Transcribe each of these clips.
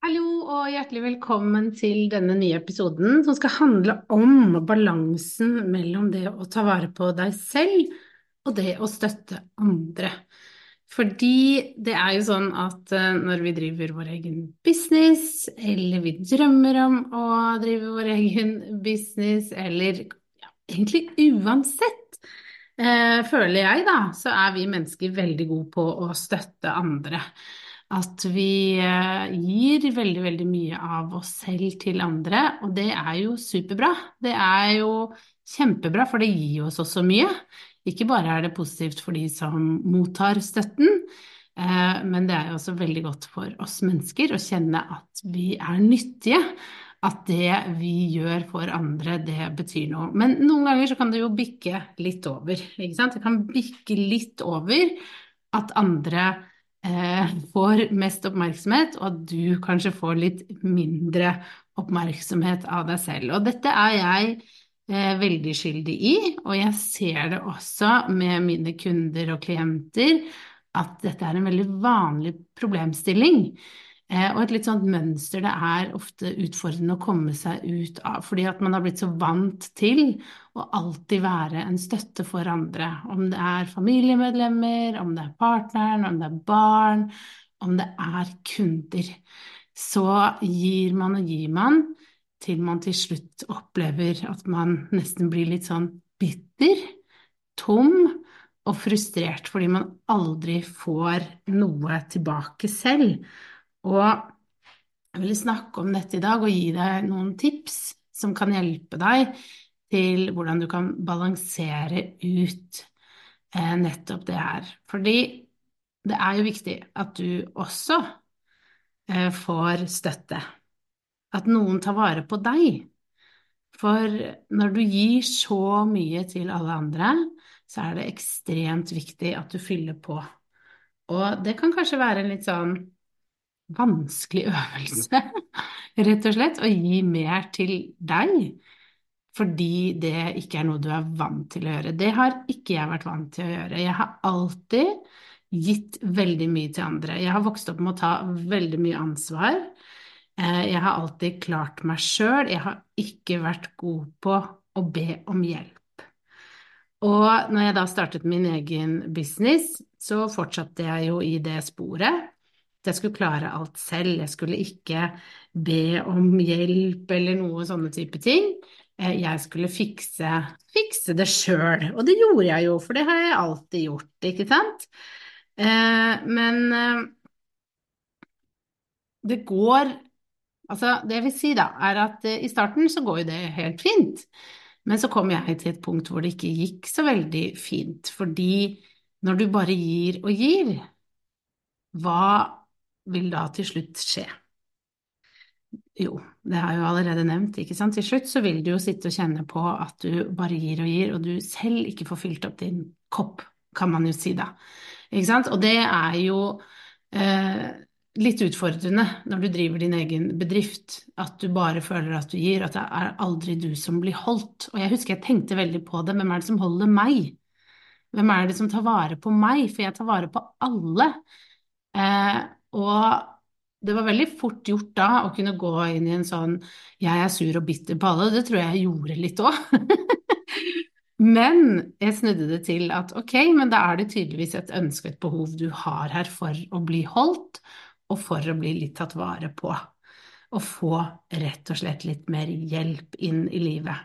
Hallo og hjertelig velkommen til denne nye episoden som skal handle om balansen mellom det å ta vare på deg selv og det å støtte andre. Fordi det er jo sånn at eh, når vi driver vår egen business, eller vi drømmer om å drive vår egen business, eller ja, egentlig uansett, eh, føler jeg da, så er vi mennesker veldig gode på å støtte andre at vi eh, gir veldig, veldig mye av oss selv til andre, og det er jo superbra. Det er jo kjempebra, for det gir oss også mye. Ikke bare er det positivt for de som mottar støtten, eh, men det er jo også veldig godt for oss mennesker å kjenne at vi er nyttige. At det vi gjør for andre, det betyr noe. Men noen ganger så kan det jo bikke litt over. Ikke sant? Det kan bikke litt over at andre får mest oppmerksomhet, og at du kanskje får litt mindre oppmerksomhet av deg selv. Og dette er jeg eh, veldig skyldig i, og jeg ser det også med mine kunder og klienter at dette er en veldig vanlig problemstilling. Eh, og et litt sånt mønster det er ofte utfordrende å komme seg ut av, fordi at man har blitt så vant til å alltid være en støtte for andre. Om det er familiemedlemmer, om det er partneren, om det er barn, om det er kunder. Så gir man og gir man til man til slutt opplever at man nesten blir litt sånn bitter, tom og frustrert fordi man aldri får noe tilbake selv. Og jeg vil snakke om dette i dag og gi deg noen tips som kan hjelpe deg til hvordan du kan balansere ut eh, nettopp det her. Fordi det er jo viktig at du også eh, får støtte. At noen tar vare på deg. For når du gir så mye til alle andre, så er det ekstremt viktig at du fyller på. Og det kan kanskje være en litt sånn vanskelig øvelse, rett og slett, å gi mer til deg. Fordi det ikke er noe du er vant til å gjøre. Det har ikke jeg vært vant til å gjøre. Jeg har alltid gitt veldig mye til andre. Jeg har vokst opp med å ta veldig mye ansvar. Eh, jeg har alltid klart meg sjøl. Jeg har ikke vært god på å be om hjelp. Og når jeg da startet min egen business, så fortsatte jeg jo i det sporet jeg skulle klare alt selv. Jeg skulle ikke be om hjelp eller noe sånne type ting. Eh, jeg skulle fikse, fikse det sjøl, og det gjorde jeg jo, for det har jeg alltid gjort, ikke sant? Eh, men eh, det går Altså, det jeg vil si da, er at i starten så går jo det helt fint. Men så kom jeg til et punkt hvor det ikke gikk så veldig fint, fordi når du bare gir og gir, hva vil da til slutt skje? Jo, det har jeg jo allerede nevnt, ikke sant. Til slutt så vil du jo sitte og kjenne på at du bare gir og gir, og du selv ikke får fylt opp din kopp, kan man jo si da. Ikke sant. Og det er jo eh, litt utfordrende når du driver din egen bedrift, at du bare føler at du gir, at det er aldri du som blir holdt. Og jeg husker jeg tenkte veldig på det, hvem er det som holder meg? Hvem er det som tar vare på meg? For jeg tar vare på alle. Eh, og det var veldig fort gjort da å kunne gå inn i en sånn 'jeg er sur og bitter på alle', det tror jeg jeg gjorde litt òg. men jeg snudde det til at ok, men da er det tydeligvis et ønske og et behov du har her for å bli holdt, og for å bli litt tatt vare på. Og få rett og slett litt mer hjelp inn i livet.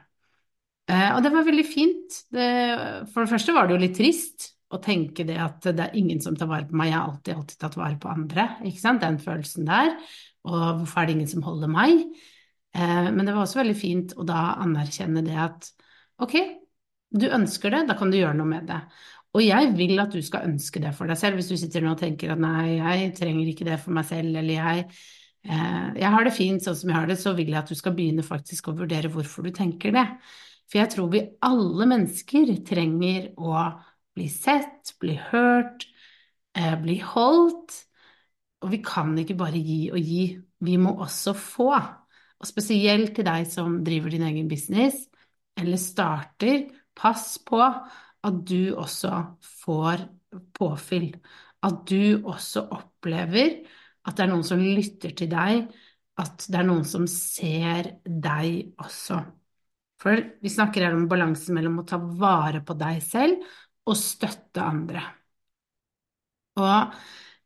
Eh, og det var veldig fint. For det første var det jo litt trist å tenke det at det er ingen som tar vare på meg, jeg har alltid, alltid tatt vare på andre, ikke sant, den følelsen der, og hvorfor er det ingen som holder meg? Eh, men det var også veldig fint å da anerkjenne det at ok, du ønsker det, da kan du gjøre noe med det. Og jeg vil at du skal ønske det for deg selv, hvis du sitter nå og tenker at nei, jeg trenger ikke det for meg selv, eller jeg, eh, jeg har det fint sånn som jeg har det, så vil jeg at du skal begynne faktisk å vurdere hvorfor du tenker det. For jeg tror vi alle mennesker trenger å bli sett, bli hørt, eh, bli holdt. Og vi kan ikke bare gi og gi, vi må også få. Og spesielt til deg som driver din egen business eller starter, pass på at du også får påfyll. At du også opplever at det er noen som lytter til deg, at det er noen som ser deg også. For vi snakker her om balansen mellom å ta vare på deg selv og støtte andre. Og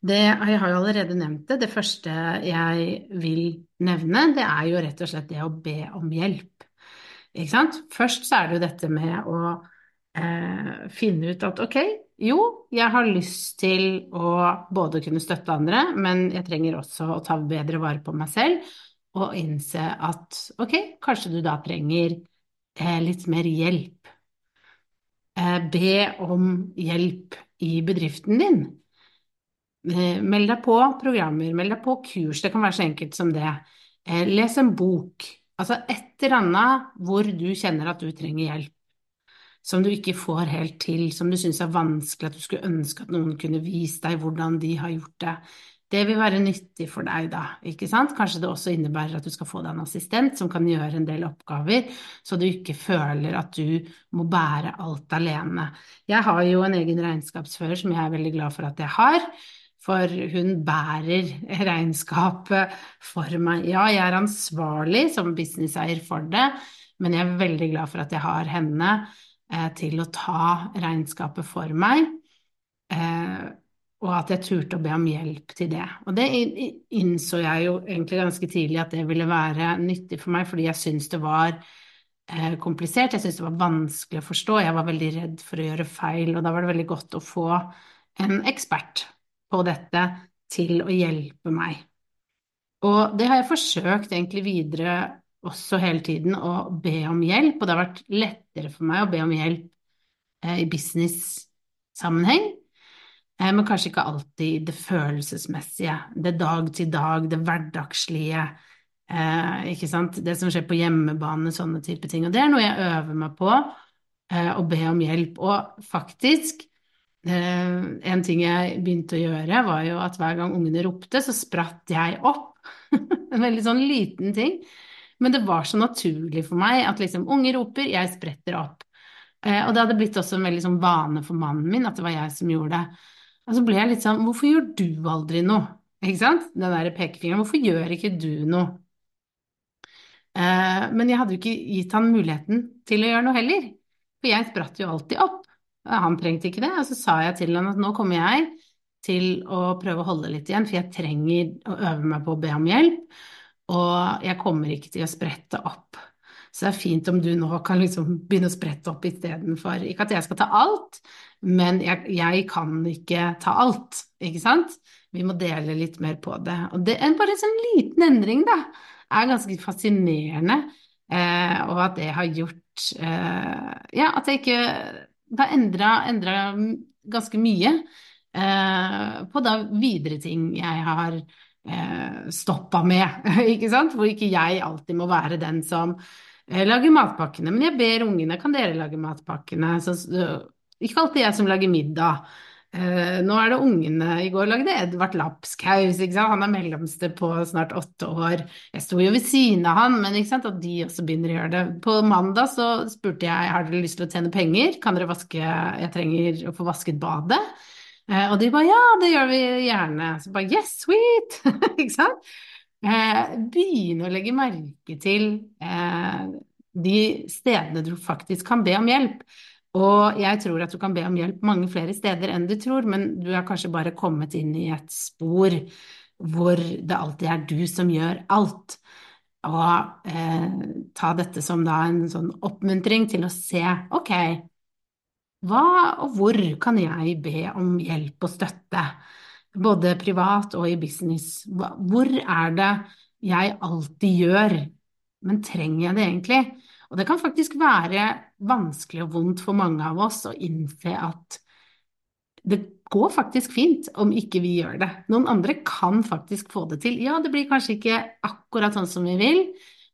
det, jeg har jo allerede nevnt det. Det første jeg vil nevne, det er jo rett og slett det å be om hjelp. Ikke sant? Først så er det jo dette med å eh, finne ut at ok, jo, jeg har lyst til å både kunne støtte andre, men jeg trenger også å ta bedre vare på meg selv, og innse at ok, kanskje du da trenger eh, litt mer hjelp. Eh, be om hjelp i bedriften din. Eh, meld deg på programmer, meld deg på kurs, det kan være så enkelt som det. Eh, les en bok. Altså et eller annet hvor du kjenner at du trenger hjelp som du ikke får helt til, som du syns er vanskelig, at du skulle ønske at noen kunne vise deg hvordan de har gjort det. Det vil være nyttig for deg da, ikke sant? Kanskje det også innebærer at du skal få deg en assistent som kan gjøre en del oppgaver, så du ikke føler at du må bære alt alene. Jeg har jo en egen regnskapsfører som jeg er veldig glad for at jeg har, for hun bærer regnskapet for meg. Ja, jeg er ansvarlig som businesseier for det, men jeg er veldig glad for at jeg har henne eh, til å ta regnskapet for meg. Eh, og at jeg turte å be om hjelp til det. Og det innså jeg jo egentlig ganske tidlig at det ville være nyttig for meg, fordi jeg syntes det var eh, komplisert, jeg syntes det var vanskelig å forstå, jeg var veldig redd for å gjøre feil, og da var det veldig godt å få en ekspert på dette til å hjelpe meg. Og det har jeg forsøkt egentlig videre også hele tiden, å be om hjelp, og det har vært lettere for meg å be om hjelp eh, i business-sammenheng men kanskje ikke alltid det følelsesmessige, det dag til dag, det hverdagslige, eh, ikke sant, det som skjer på hjemmebane, sånne type ting. Og det er noe jeg øver meg på, eh, å be om hjelp. Og faktisk, en ting jeg begynte å gjøre, var jo at hver gang ungene ropte, så spratt jeg opp. en veldig sånn liten ting. Men det var så naturlig for meg at liksom unger roper, jeg spretter opp. Og det hadde blitt også en veldig sånn vane for mannen min at det var jeg som gjorde det. Og så ble jeg litt sånn Hvorfor gjør du aldri noe? Ikke sant? Den derre pekefingeren. Hvorfor gjør ikke du noe? Eh, men jeg hadde jo ikke gitt han muligheten til å gjøre noe heller. For jeg spratt jo alltid opp. Han trengte ikke det. Og så sa jeg til han at nå kommer jeg til å prøve å holde litt igjen, for jeg trenger å øve meg på å be om hjelp. Og jeg kommer ikke til å sprette opp. Så det er fint om du nå kan liksom begynne å sprette opp istedenfor Ikke at jeg skal ta alt, men jeg, jeg, kan ikke ta alt, ikke sant? Vi må dele litt mer på det. Og det er bare en sånn liten endring, da, er ganske fascinerende. Eh, og at det har gjort eh, Ja, at jeg ikke Det har endra ganske mye eh, på da videre ting jeg har eh, stoppa med, ikke sant? Hvor ikke jeg alltid må være den som jeg lager matpakkene, men jeg ber ungene kan dere lage matpakkene. Så, ikke alltid jeg som lager middag. Uh, nå er det ungene. I går lagde Edvard lapskaus. Han er mellomste på snart åtte år. Jeg sto jo ved siden av han, men at de også begynner å gjøre det. På mandag så spurte jeg har dere lyst til å tjene penger. Kan dere vaske Jeg trenger å få vasket badet. Uh, og de bare ja, det gjør vi gjerne. Så bare yes, sweet! ikke sant? Eh, begynne å legge merke til eh, de stedene du faktisk kan be om hjelp. Og jeg tror at du kan be om hjelp mange flere steder enn du tror, men du har kanskje bare kommet inn i et spor hvor det alltid er du som gjør alt. og eh, ta dette som da en sånn oppmuntring til å se ok, hva og hvor kan jeg be om hjelp og støtte, både privat og i business? Hvor er det jeg alltid gjør, men trenger jeg det egentlig? Og det kan faktisk være vanskelig og vondt for mange av oss å innse at det går faktisk fint om ikke vi gjør det. Noen andre kan faktisk få det til. Ja, det blir kanskje ikke akkurat sånn som vi vil,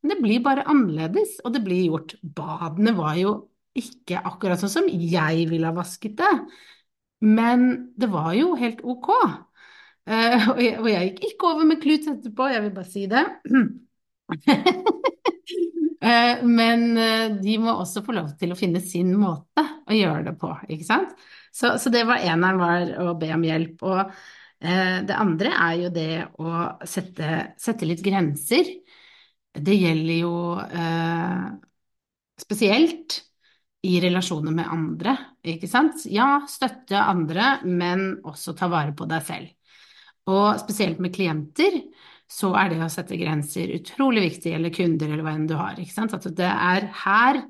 men det blir bare annerledes, og det blir gjort. Badene var jo ikke akkurat sånn som jeg ville ha vasket det, men det var jo helt ok. Uh, og, jeg, og jeg gikk ikke over med klut etterpå, jeg vil bare si det. uh, men uh, de må også få lov til å finne sin måte å gjøre det på, ikke sant? Så, så det var eneren var å be om hjelp. Og uh, det andre er jo det å sette, sette litt grenser. Det gjelder jo eh, spesielt i relasjoner med andre, ikke sant? Ja, støtte andre, men også ta vare på deg selv. Og spesielt med klienter så er det å sette grenser utrolig viktig, eller kunder eller hva enn du har. ikke sant? At det er her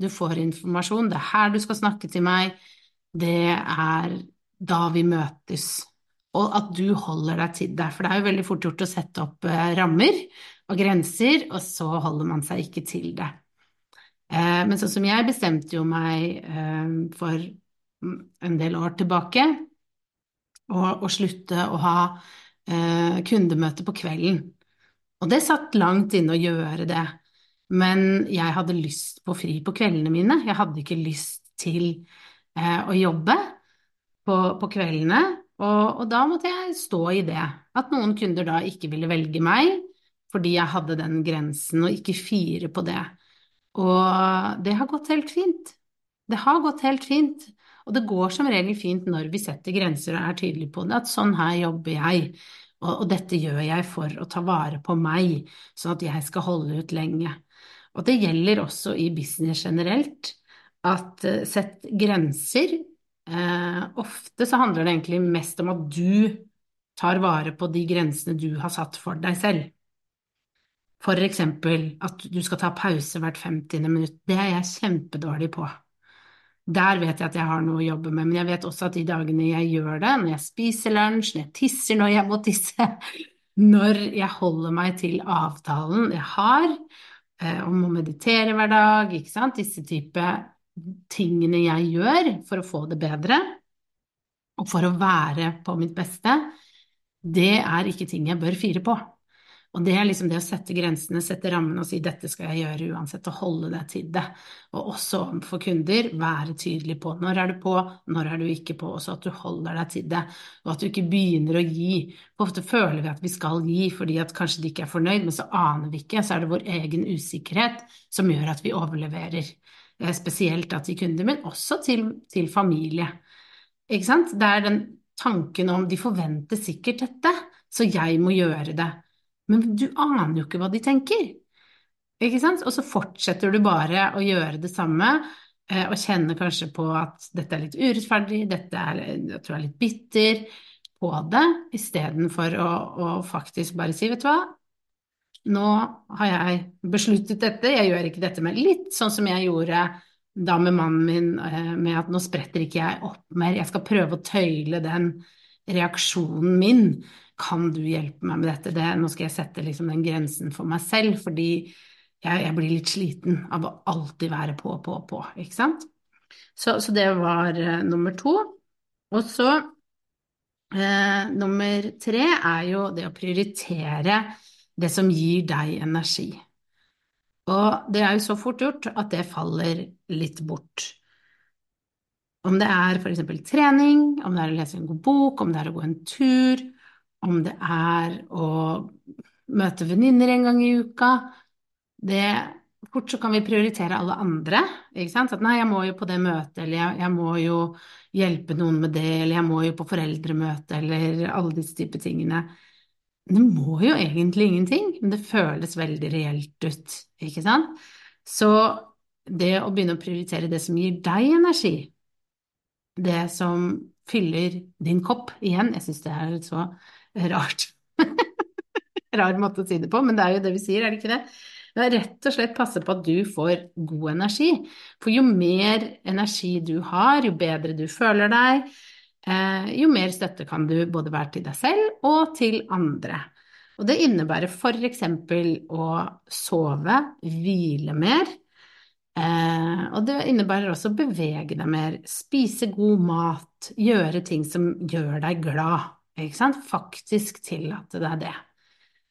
du får informasjon, det er her du skal snakke til meg, det er da vi møtes, og at du holder deg til det. For det er jo veldig fort gjort å sette opp eh, rammer og grenser, og så holder man seg ikke til det. Eh, men sånn som jeg bestemte jo meg eh, for en del år tilbake å slutte å ha kundemøte på kvelden. Og det satt langt inne å gjøre det, men jeg hadde lyst på fri på kveldene mine. Jeg hadde ikke lyst til eh, å jobbe på, på kveldene, og, og, da måtte jeg stå i det. At noen kunder da ikke ville velge meg fordi jeg hadde den grensen, og ikke fire på det. Og det har gått helt fint. Det har gått helt fint. Og det går som regel fint når vi setter grenser og er tydelige på det, at sånn her jobber jeg. Og, og dette gjør jeg for å ta vare på meg, sånn at jeg skal holde ut lenge. Og det gjelder også i business generelt at uh, sett grenser. Uh, ofte så handler det egentlig mest om at du tar vare på de grensene du har satt for deg selv. For eksempel at du skal ta pause hvert 50. minutt. Det er jeg kjempedårlig på. Der vet jeg at jeg har noe å jobbe med, men jeg vet også at de dagene jeg gjør det, når jeg spiser lunsj, når jeg tisser når jeg må tisse, når jeg holder meg til avtalen jeg har eh, om å meditere hver dag, ikke sant, disse type tingene jeg gjør for å få det bedre, og for å være på mitt beste, det er ikke ting jeg bør fire på. Og det er liksom det å sette grensene, sette rammene og si dette skal jeg gjøre uansett, og holde deg til det. Og også overfor kunder, være tydelig på når er du på, når er du ikke på, og så at du holder deg til det, og at du ikke begynner å gi. For ofte føler vi at vi skal gi fordi at kanskje de ikke er fornøyd, men så aner vi ikke, så er det vår egen usikkerhet som gjør at vi overleverer. Spesielt da til kunder, men også til, til familie. Ikke sant? Det er den tanken om de forventer sikkert dette, så jeg må gjøre det. Men du aner jo ikke hva de tenker. Ikke sant? Og så fortsetter du bare å gjøre det samme eh, og kjenner kanskje på at dette er litt urettferdig, dette er, jeg tror jeg er litt bitter på det, istedenfor å, å faktisk bare si, vet du hva, nå har jeg besluttet dette, jeg gjør ikke dette mer. Litt sånn som jeg gjorde da med mannen min, eh, med at nå spretter ikke jeg opp mer, jeg skal prøve å tøyle den reaksjonen min. Kan du hjelpe meg med dette? Det, nå skal jeg sette liksom den grensen for meg selv, fordi jeg, jeg, blir litt sliten av å alltid være på, på, på, ikke sant? Så, så det var uh, nummer to. Og så uh, nummer tre er jo det å prioritere det som gir deg energi. Og det er jo så fort gjort at det faller litt bort. Om det er f.eks. trening, om det er å lese en god bok, om det er å gå en tur, om det er å møte venninner en gang i uka det, Fort så kan vi prioritere alle andre. ikke sant? At nei, jeg må jo på det møtet, eller jeg, jeg må jo hjelpe noen med det, eller jeg må jo på foreldremøte, eller alle disse type tingene. Det må jo egentlig ingenting, men det føles veldig reelt ut, ikke sant? Så det å begynne å prioritere det som gir deg energi, det som fyller din kopp igjen Jeg syns det er litt så rart. rar måte å si det på, men det er jo det vi sier, er det ikke det? Det er rett og slett passe på at du får god energi. For jo mer energi du har, jo bedre du føler deg, eh, jo mer støtte kan du både være til deg selv og til andre. Og det innebærer f.eks. å sove, hvile mer. Eh, og det innebærer også å bevege deg mer, spise god mat, gjøre ting som gjør deg glad. Faktisk tillate deg det.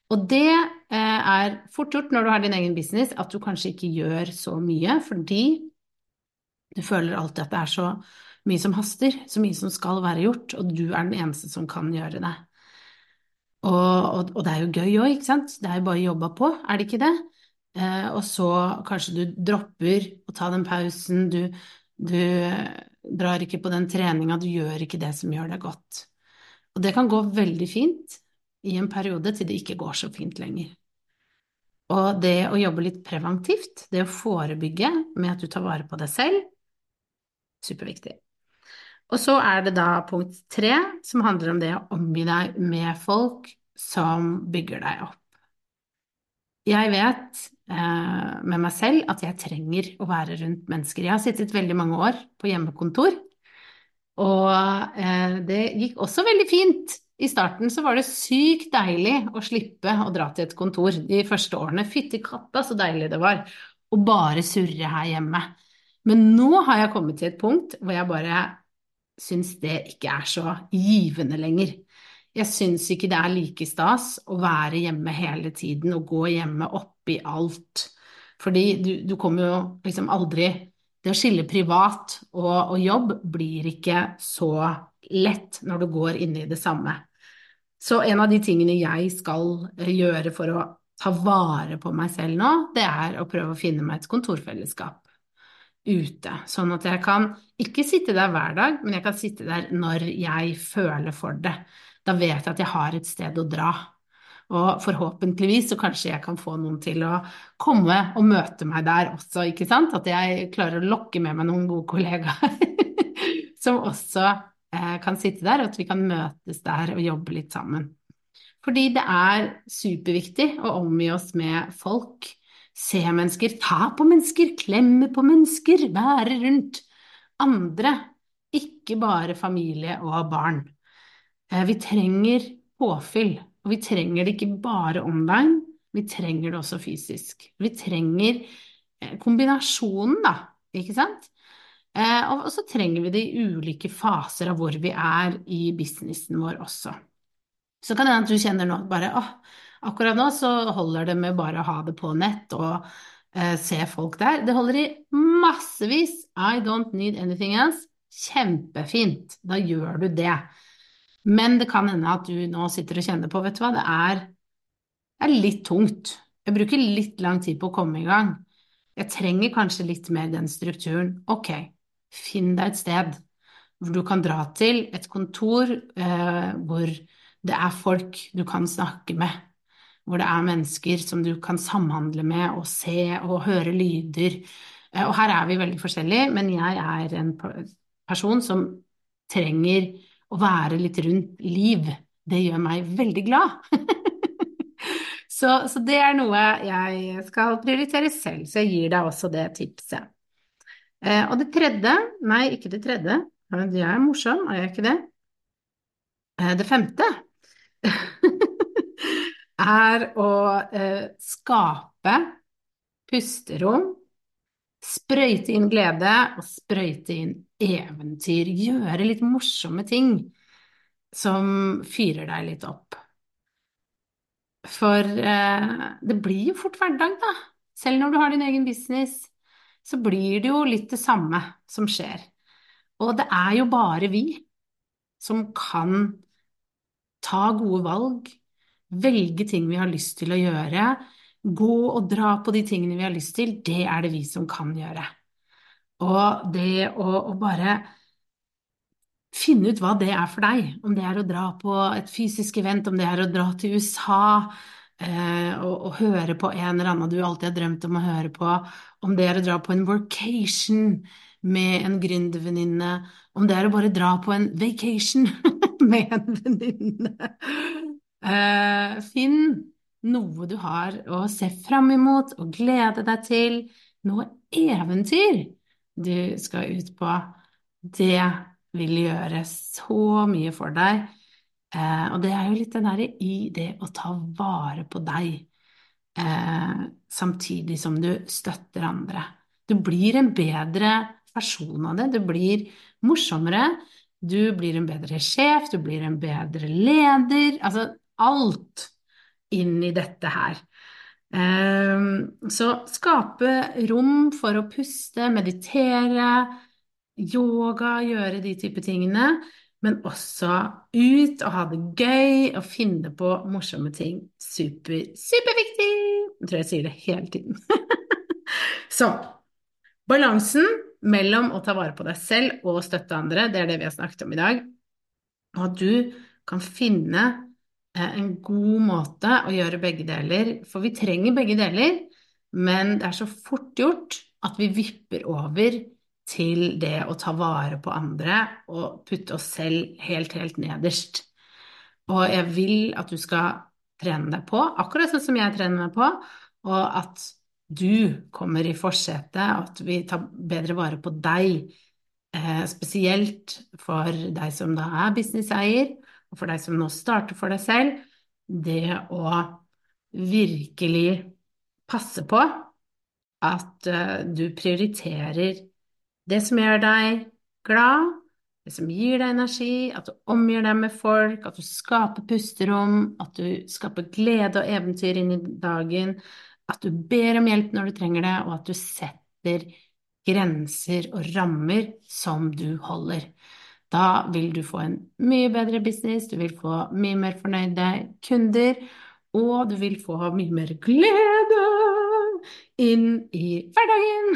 Og det eh, er fort gjort når du har din egen business, at du kanskje ikke gjør så mye fordi du føler alltid at det er så mye som haster, så mye som skal være gjort, og du er den eneste som kan gjøre det. Og, og, og det er jo gøy òg, ikke sant? Det er jo bare jobba på, er det ikke det? Eh, og så kanskje du dropper å ta den pausen, du, du drar ikke på den treninga, du gjør ikke det som gjør deg godt. Og det kan gå veldig fint i en periode til det ikke går så fint lenger. Og det å jobbe litt preventivt, det å forebygge med at du tar vare på deg selv, superviktig. Og så er det da punkt tre, som handler om det å omgi deg med folk som bygger deg opp. Jeg vet eh, med meg selv at jeg trenger å være rundt mennesker. Jeg har sittet veldig mange år på hjemmekontor, og eh, det gikk også veldig fint i starten så var det sykt deilig å slippe å dra til et kontor de første årene. Fytti katta så deilig det var å bare surre her hjemme. Men nå har jeg kommet til et punkt hvor jeg bare syns det ikke er så givende lenger. Jeg syns ikke det er like stas å være hjemme hele tiden og gå hjemme oppi alt. Fordi du, du kommer jo liksom aldri Det å skille privat og, og jobb blir ikke så lett når du går inn i det samme. Så en av de tingene jeg skal eh, gjøre for å ta vare på meg selv nå, det er å prøve å finne meg et kontorfellesskap ute. Sånn at jeg kan ikke sitte der hver dag, men jeg kan sitte der når jeg føler for det. Da vet jeg at jeg har et sted å dra. Og forhåpentligvis så kanskje jeg kan få noen til å komme og møte meg der også, ikke sant? At jeg klarer å lokke med meg noen gode kollegaer som også Eh, kan sitte der, og at vi kan møtes der og jobbe litt sammen. Fordi det er superviktig å omgi oss med folk, se mennesker, ta på mennesker, klemme på mennesker, være rundt andre, ikke bare familie og barn. Eh, vi trenger påfyll, og vi trenger det ikke bare online, vi trenger det også fysisk. Vi trenger eh, kombinasjonen, da, ikke sant? Eh, og så trenger vi det i ulike faser av hvor vi er i businessen vår også. Så kan det hende at du kjenner nå bare åh, akkurat nå så holder det med bare å ha det på nett og eh, se folk der. Det holder i massevis. I don't need anything else. Kjempefint. Da gjør du det. Men det kan hende at du nå sitter og kjenner på, vet du hva, det er, er litt tungt. Jeg bruker litt lang tid på å komme i gang. Jeg trenger kanskje litt mer den strukturen. Ok, Finn deg et sted hvor du kan dra til, et kontor eh, hvor det er folk du kan snakke med, hvor det er mennesker som du kan samhandle med og se og høre lyder. Eh, og her er vi veldig forskjellige, men jeg er en person som trenger å være litt rundt liv. Det gjør meg veldig glad. så, så det er noe jeg skal prioritere selv, så jeg gir deg også det tipset. Eh, og det tredje, nei, ikke det tredje, jeg er morsom, er jeg ikke det? Eh, det femte er å eh, skape pusterom, sprøyte inn glede og sprøyte inn eventyr. Gjøre litt morsomme ting som fyrer deg litt opp. For eh, det blir jo fort hverdag, da. Selv når du har din egen business så blir det jo litt det samme som skjer. Og det er jo bare vi som kan ta gode valg, velge ting vi har lyst til å gjøre, gå og dra på de tingene vi har lyst til, det er det vi som kan gjøre. Og det å, å bare finne ut hva det er for deg, om det er å dra på et fysisk event, om det er å dra til USA, eh, og, og, høre på en eller annen du alltid har drømt om å høre på, om det er å dra på en workation med en gründervenninne, om det er å bare dra på en vacation med en venninne. Eh, finn noe du har å se fram imot og glede deg til, noe eventyr du skal ut på, det vil gjøre så mye for deg. Eh, og det er jo litt det derre i det å ta vare på deg, eh, samtidig som du støtter andre. Du blir en bedre versjon av det, du blir morsommere, du blir en bedre sjef, du blir en bedre leder. Altså alt inn i dette her. Så skape rom for å puste, meditere, yoga, gjøre de type tingene, men også ut og ha det gøy og finne på morsomme ting. Super, superviktig! Jeg tror jeg sier det hele tiden. Så balansen mellom å ta vare på deg selv og støtte andre, det er det vi har snakket om i dag. Og at du kan finne en god måte å gjøre begge deler, for vi trenger begge deler, men det er så fort gjort at vi vipper over til det å ta vare på andre og putte oss selv helt, helt nederst. Og jeg vil at du skal trene deg på, akkurat sånn som jeg trener meg på, og at du kommer i forsetet, at vi tar bedre vare på deg, eh, spesielt for deg som da er businesseier, og for deg som nå starter for deg selv, det å virkelig passe på at uh, du prioriterer det som gjør deg glad, det som gir deg energi, at du omgir deg med folk, at du skaper pusterom, at du skaper glede og eventyr inn i dagen, at du ber om hjelp når du trenger det, og at du setter grenser og rammer som du holder. Da vil du få en mye bedre business, du vil få mye mer fornøyde kunder, og du vil få mye mer glede inn i hverdagen.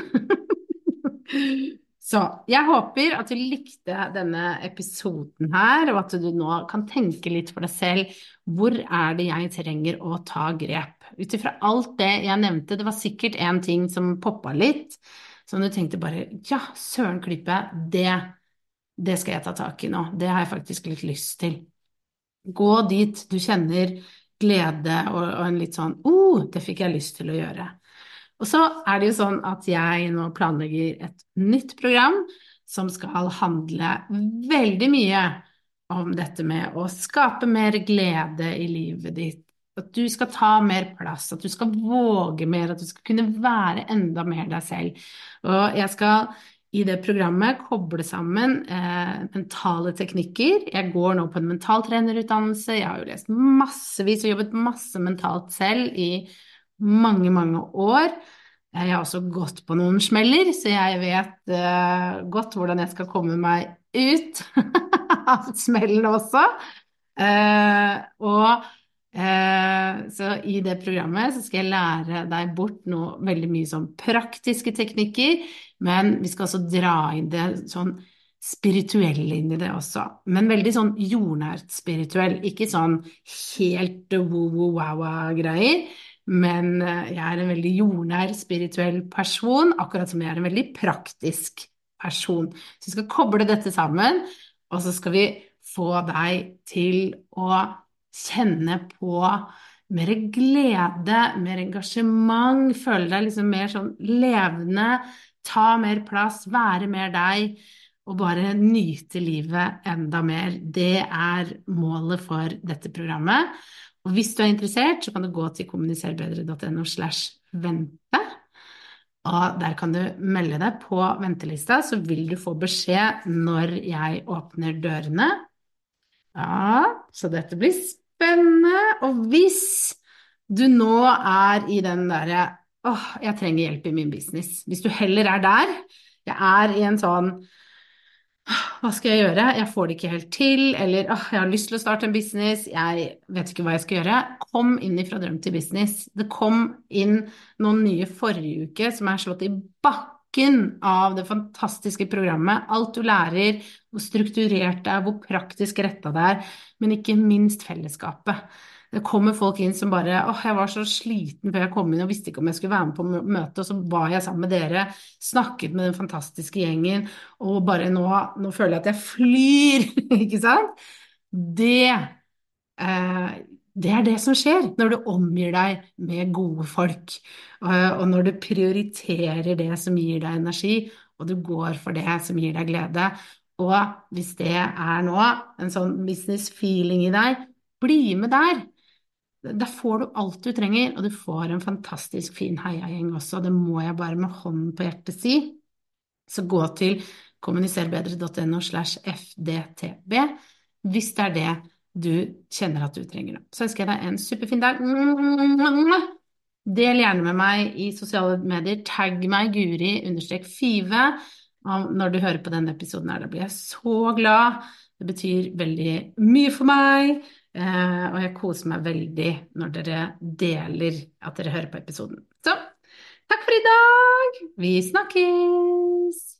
Så jeg håper at du likte denne episoden her, og at du nå kan tenke litt for deg selv. Hvor er det jeg trenger å ta grep? Ut ifra alt det jeg nevnte, det var sikkert en ting som poppa litt, som du tenkte bare ja, søren klype, det, det skal jeg ta tak i nå. Det har jeg faktisk litt lyst til. Gå dit du kjenner glede og, og en litt sånn Å, oh, det fikk jeg lyst til å gjøre. Og så er det jo sånn at jeg nå planlegger et nytt program som skal handle veldig mye om dette med å skape mer glede i livet ditt. At du skal ta mer plass, at du skal våge mer, at du skal kunne være enda mer deg selv. Og jeg skal i det programmet koble sammen eh, mentale teknikker. Jeg går nå på en mentaltrenerutdannelse, jeg har jo lest massevis og jobbet masse mentalt selv i mange, mange år. Jeg har også gått på noen smeller, så jeg vet uh, godt hvordan jeg skal komme meg ut av smellen også. Uh, og så i det programmet så skal jeg lære deg bort noe veldig mye sånn praktiske teknikker, men vi skal også dra inn det sånn spirituelle inn i det også. Men veldig sånn jordnært spirituell, ikke sånn helt wow-wow-greier. Men eh, jeg er en veldig jordnær, spirituell person, akkurat som jeg er en veldig praktisk person. Så vi skal koble dette sammen, og så skal vi få deg til å kjenne på mer glede, mer engasjement, føle deg liksom mer sånn levende, ta mer plass, være mer deg, og bare nyte livet enda mer. Det er målet for dette programmet. Og hvis du er interessert, så kan du gå til kommuniserbedre.no slash vente. Og der kan du melde deg på ventelista, så vil du få beskjed når jeg åpner dørene. Ja, så dette blir spennende. Og hvis du nå er i den derre åh, jeg trenger hjelp i min business. Hvis du heller er der, jeg er i en sånn hva skal jeg gjøre, jeg får det ikke helt til, eller åh, jeg har lyst til å starte en business, jeg vet ikke hva jeg skal gjøre. Kom inn ifra drøm til business. Det kom inn noen nye forrige uke som er slått i bakken av det fantastiske programmet. Alt du lærer, hvor strukturert det er, hvor praktisk retta det er, men ikke minst fellesskapet. Det kommer folk inn som bare åh, jeg var så sliten før jeg kom inn og visste ikke om jeg skulle være med på møte, og så var jeg sammen med dere, snakket med den fantastiske gjengen, og bare nå, nå føler jeg at jeg flyr, ikke sant? Det eh, Det er det som skjer når du omgir deg med gode folk, og når du prioriterer det som gir deg energi, og du går for det som gir deg glede. Og hvis det er nå en sånn business feeling i deg, bli med der. Da får du alt du trenger, og du får en fantastisk fin heiagjeng også. Det må jeg bare med hånden på hjertet si. Så gå til kommuniserbedre.no slash fdtb hvis det er det du kjenner at du trenger. Så ønsker jeg deg en superfin dag. Del gjerne med meg i sosiale medier. Tagg meg Guri understrek Five når du hører på denne episoden her. Da blir jeg så glad. Det betyr veldig mye for meg. Eh, og jeg koser meg veldig når dere deler at dere hører på episoden. Så takk for i dag! Vi snakkes!